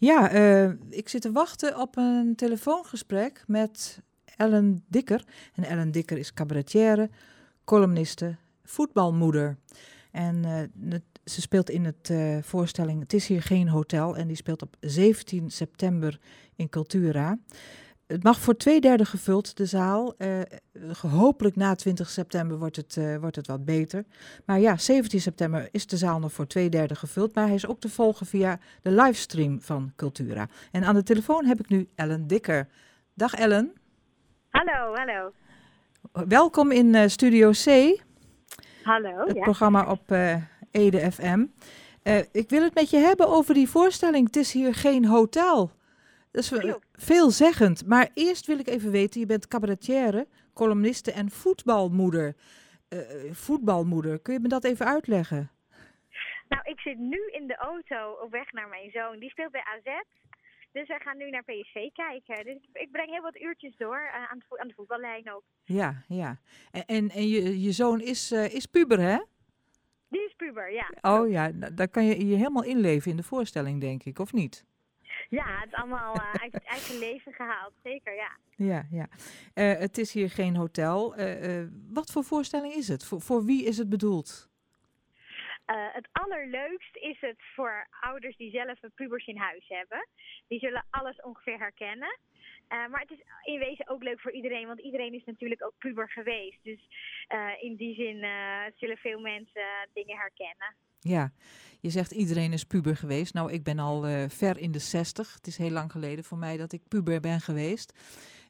Ja, uh, ik zit te wachten op een telefoongesprek met Ellen Dikker. En Ellen Dikker is cabaretière, columniste, voetbalmoeder. En uh, ze speelt in het uh, voorstelling Het is hier geen hotel. En die speelt op 17 september in Cultura. Het mag voor twee derde gevuld, de zaal. Uh, hopelijk na 20 september wordt het, uh, wordt het wat beter. Maar ja, 17 september is de zaal nog voor twee derde gevuld. Maar hij is ook te volgen via de livestream van Cultura. En aan de telefoon heb ik nu Ellen Dikker. Dag Ellen. Hallo, hallo. Welkom in uh, Studio C. Hallo. Het ja. programma op Ede FM. ik wil het met je hebben over die voorstelling Het is hier geen hotel. Dat is veelzeggend. Maar eerst wil ik even weten, je bent cabaretière, columniste en voetbalmoeder. Uh, voetbalmoeder, kun je me dat even uitleggen? Nou, ik zit nu in de auto op weg naar mijn zoon. Die speelt bij AZ. Dus wij gaan nu naar PSV kijken. Dus ik breng heel wat uurtjes door uh, aan, de aan, de voetballijn ook. Ja, ja. En, en, en je, je zoon is, uh, is puber, hè? Die is puber, ja. Oh ja, daar kan je je helemaal inleven in de voorstelling, denk ik, of niet? Ja, het is allemaal uh, uit het eigen leven gehaald, zeker, ja. Ja, ja. Uh, het is hier geen hotel. Uh, wat voor voorstelling is het? Voor, voor wie is het bedoeld? het allerleukst is het voor ouders die zelf een pubers in huis hebben. Die zullen alles ongeveer herkennen. maar het is in wezen ook leuk voor iedereen, want iedereen is natuurlijk ook puber geweest. Dus in die zin zullen veel mensen dingen herkennen. Ja, je zegt iedereen is puber geweest. Nou, ik ben al uh, ver in de zestig. Het is heel lang geleden voor mij dat ik puber ben geweest.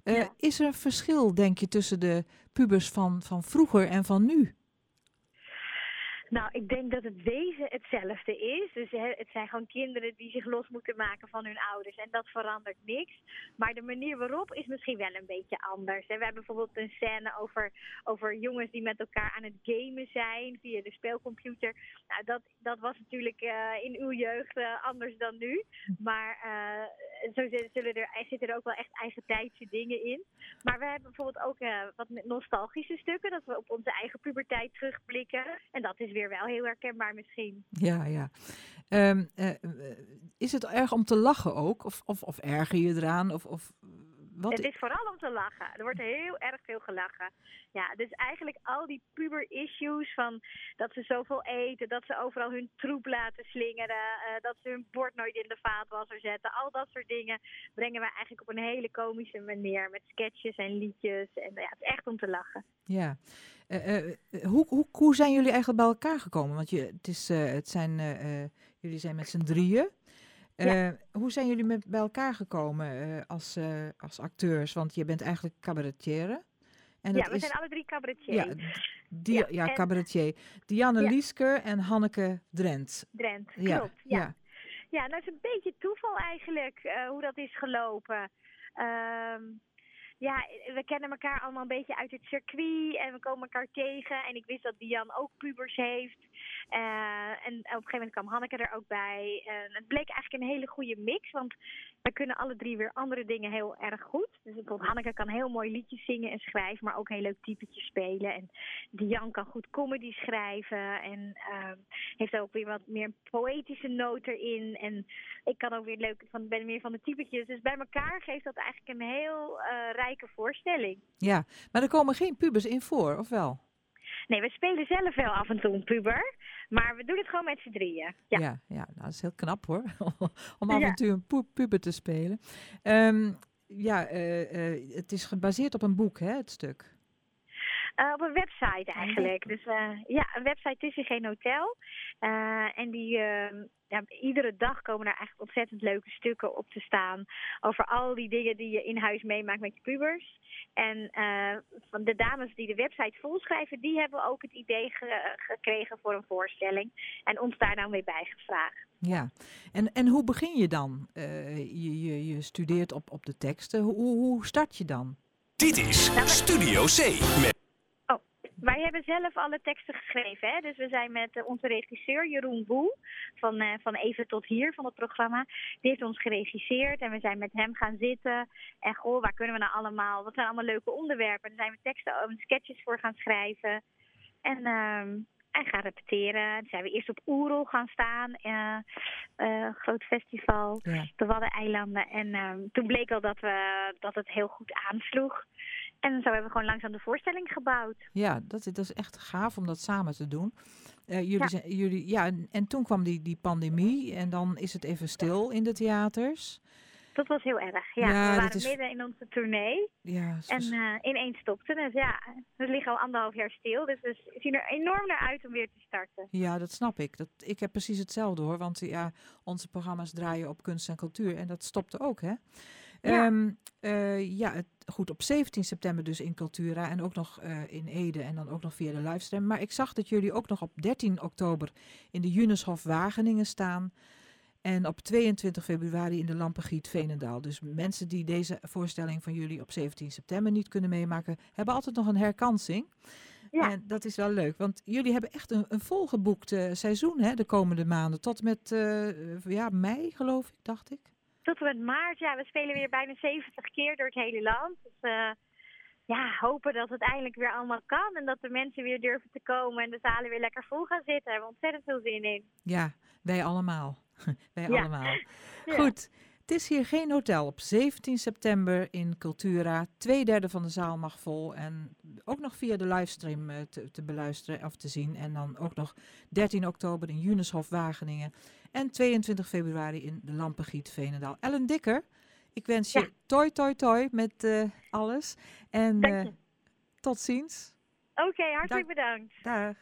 Uh, ja. Is er een verschil, denk je, tussen de pubers van, van vroeger en van nu? Nou, ik denk dat het wezen hetzelfde is. Dus het zijn gewoon kinderen die zich los moeten maken van hun ouders. En dat verandert niks. Maar de manier waarop is misschien wel een beetje anders. We hebben bijvoorbeeld een scène over, over jongens die met elkaar aan het gamen zijn via de speelcomputer. Nou, dat, dat was natuurlijk uh, in uw jeugd uh, anders dan nu. Maar uh, zo zullen er, zitten er ook wel echt eigen tijdse dingen in. Maar we hebben bijvoorbeeld ook wat nostalgische stukken. Dat we op onze eigen puberteit terugblikken. En dat is weer wel heel herkenbaar misschien. Ja, ja. Um, uh, is het erg om te lachen ook? Of, of, of erger je eraan? Of, of wat? Het is vooral om te lachen. Er wordt heel erg veel gelachen. Ja, dus eigenlijk al die puber-issues van dat ze zoveel eten, dat ze overal hun troep laten slingeren, uh, dat ze hun bord nooit in de vaatwasser zetten. Al dat soort dingen brengen we eigenlijk op een hele komische manier met sketches en liedjes. En ja, het is echt om te lachen. Ja. Uh, uh, hoe, hoe, hoe zijn jullie eigenlijk bij elkaar gekomen? Want je, het, is, het zijn, jullie zijn met z'n drieën. Ja. Hoe zijn jullie met, bij elkaar gekomen als, als acteurs? Want je bent eigenlijk cabaretière. En ja, we is, zijn alle drie cabaretier. Ja, die, ja, ja en, cabaretier. Dianne ja. Liesker en Hanneke Drent. Drent, klopt. Ja, ja. ja. nou is een beetje toeval eigenlijk hoe dat is gelopen. Uh, ja, we kennen elkaar allemaal een beetje uit het circuit en we komen elkaar tegen. En ik wist dat Dian ook pubers heeft. Uh, en op een gegeven moment kwam Hanneke er ook bij. En het bleek eigenlijk een hele goede mix, want wij kunnen alle drie weer andere dingen heel erg goed. Dus bijvoorbeeld Hanneke kan heel mooi liedjes zingen en schrijven, maar ook heel leuk typetjes spelen. En Dian kan goed comedy schrijven en uh, heeft ook weer wat meer poëtische noot erin. En ik kan ook weer leuk, van, ben meer van de typetjes. Dus bij elkaar geeft dat eigenlijk een heel uh, rijke voorstelling. Ja, maar er komen geen pubers in voor, of wel? Nee, we spelen zelf wel af en toe een puber. Maar we doen het gewoon met z'n drieën. Ja, ja, ja nou, dat is heel knap hoor. Om af en toe een pu puber te spelen. Um, ja, uh, uh, het is gebaseerd op een boek, hè, het stuk? Uh, op een website eigenlijk. Dus uh, ja, een website is hier geen hotel. Uh, en die, ja, iedere dag komen er eigenlijk ontzettend leuke stukken op te staan. Over al die dingen die je in huis meemaakt met je pubers. En van de dames die de website volschrijven, die hebben ook het idee ge gekregen voor een voorstelling. En ons daar nou mee bijgevraagd. Ja, en, en hoe begin je dan? je, je, je studeert op, op de teksten. Hoe, hoe start je dan? Dit is nou, Studio C. Met wij hebben zelf alle teksten geschreven. Hè? Dus we zijn met uh, onze regisseur Jeroen Boel van, uh, van Even tot Hier van het programma. Die heeft ons geregisseerd en we zijn met hem gaan zitten. En goh, waar kunnen we nou allemaal? Wat zijn allemaal leuke onderwerpen? Daar zijn we teksten en sketches voor gaan schrijven. En uh, en gaan repeteren. Toen zijn we eerst op Oerol gaan staan, uh, groot festival, ja. de Waddeneilanden. En ehm, toen bleek al dat, we, dat het heel goed aansloeg. En zo hebben we gewoon langzaam de voorstelling gebouwd. Ja, dat, dat is echt gaaf om dat samen te doen. Uh, jullie ja. Zijn, jullie, ja en, en, toen kwam die, die pandemie en dan is het even stil in de theaters. Dat was heel erg. Ja, we waren midden in onze tournee. Ja, en uh, ineens stopte het. Ja, we liggen al anderhalf jaar stil. Dus we zien er enorm naar uit om weer te starten. Ja, dat snap ik. Dat, ik heb precies hetzelfde hoor. Want ja, onze programma's draaien op kunst en cultuur. En dat stopte ook, hè? Ja, um, uh, ja het, goed, op 17 september dus in Cultura en ook nog uh, in Ede en dan ook nog via de livestream. Maar ik zag dat jullie ook nog op 13 oktober in de Juneshof Wageningen staan. En op 22 februari in de Lampengiet Veenendaal. Dus mensen die deze voorstelling van jullie op 17 september niet kunnen meemaken, hebben altijd nog een herkansing. Ja. En dat is wel leuk, want jullie hebben echt een, een volgeboekt uh, seizoen hè, de komende maanden. Tot met ja, mei, geloof ik, dacht ik. Tot en met maart, ja. We spelen weer bijna 70 keer door het hele land. Dus uh, ja, hopen dat het eindelijk weer allemaal kan. En dat de mensen weer durven te komen en de zalen weer lekker vol gaan zitten. Daar hebben we ontzettend veel zin in. Ja, wij allemaal. Wij allemaal. Goed. Het is hier geen hotel. Op 17 september in Cultura. Twee derde van de zaal mag vol. En ook nog via de livestream uh, te, te, beluisteren of te zien. En dan ook nog 13 oktober in Juneshof Wageningen. En 22 februari in de Lampengiet Veenendaal. Ellen Dikker, ik wens je toi toi toi met uh, alles. En uh, tot ziens. Oké, okay, hartelijk bedankt. Dag.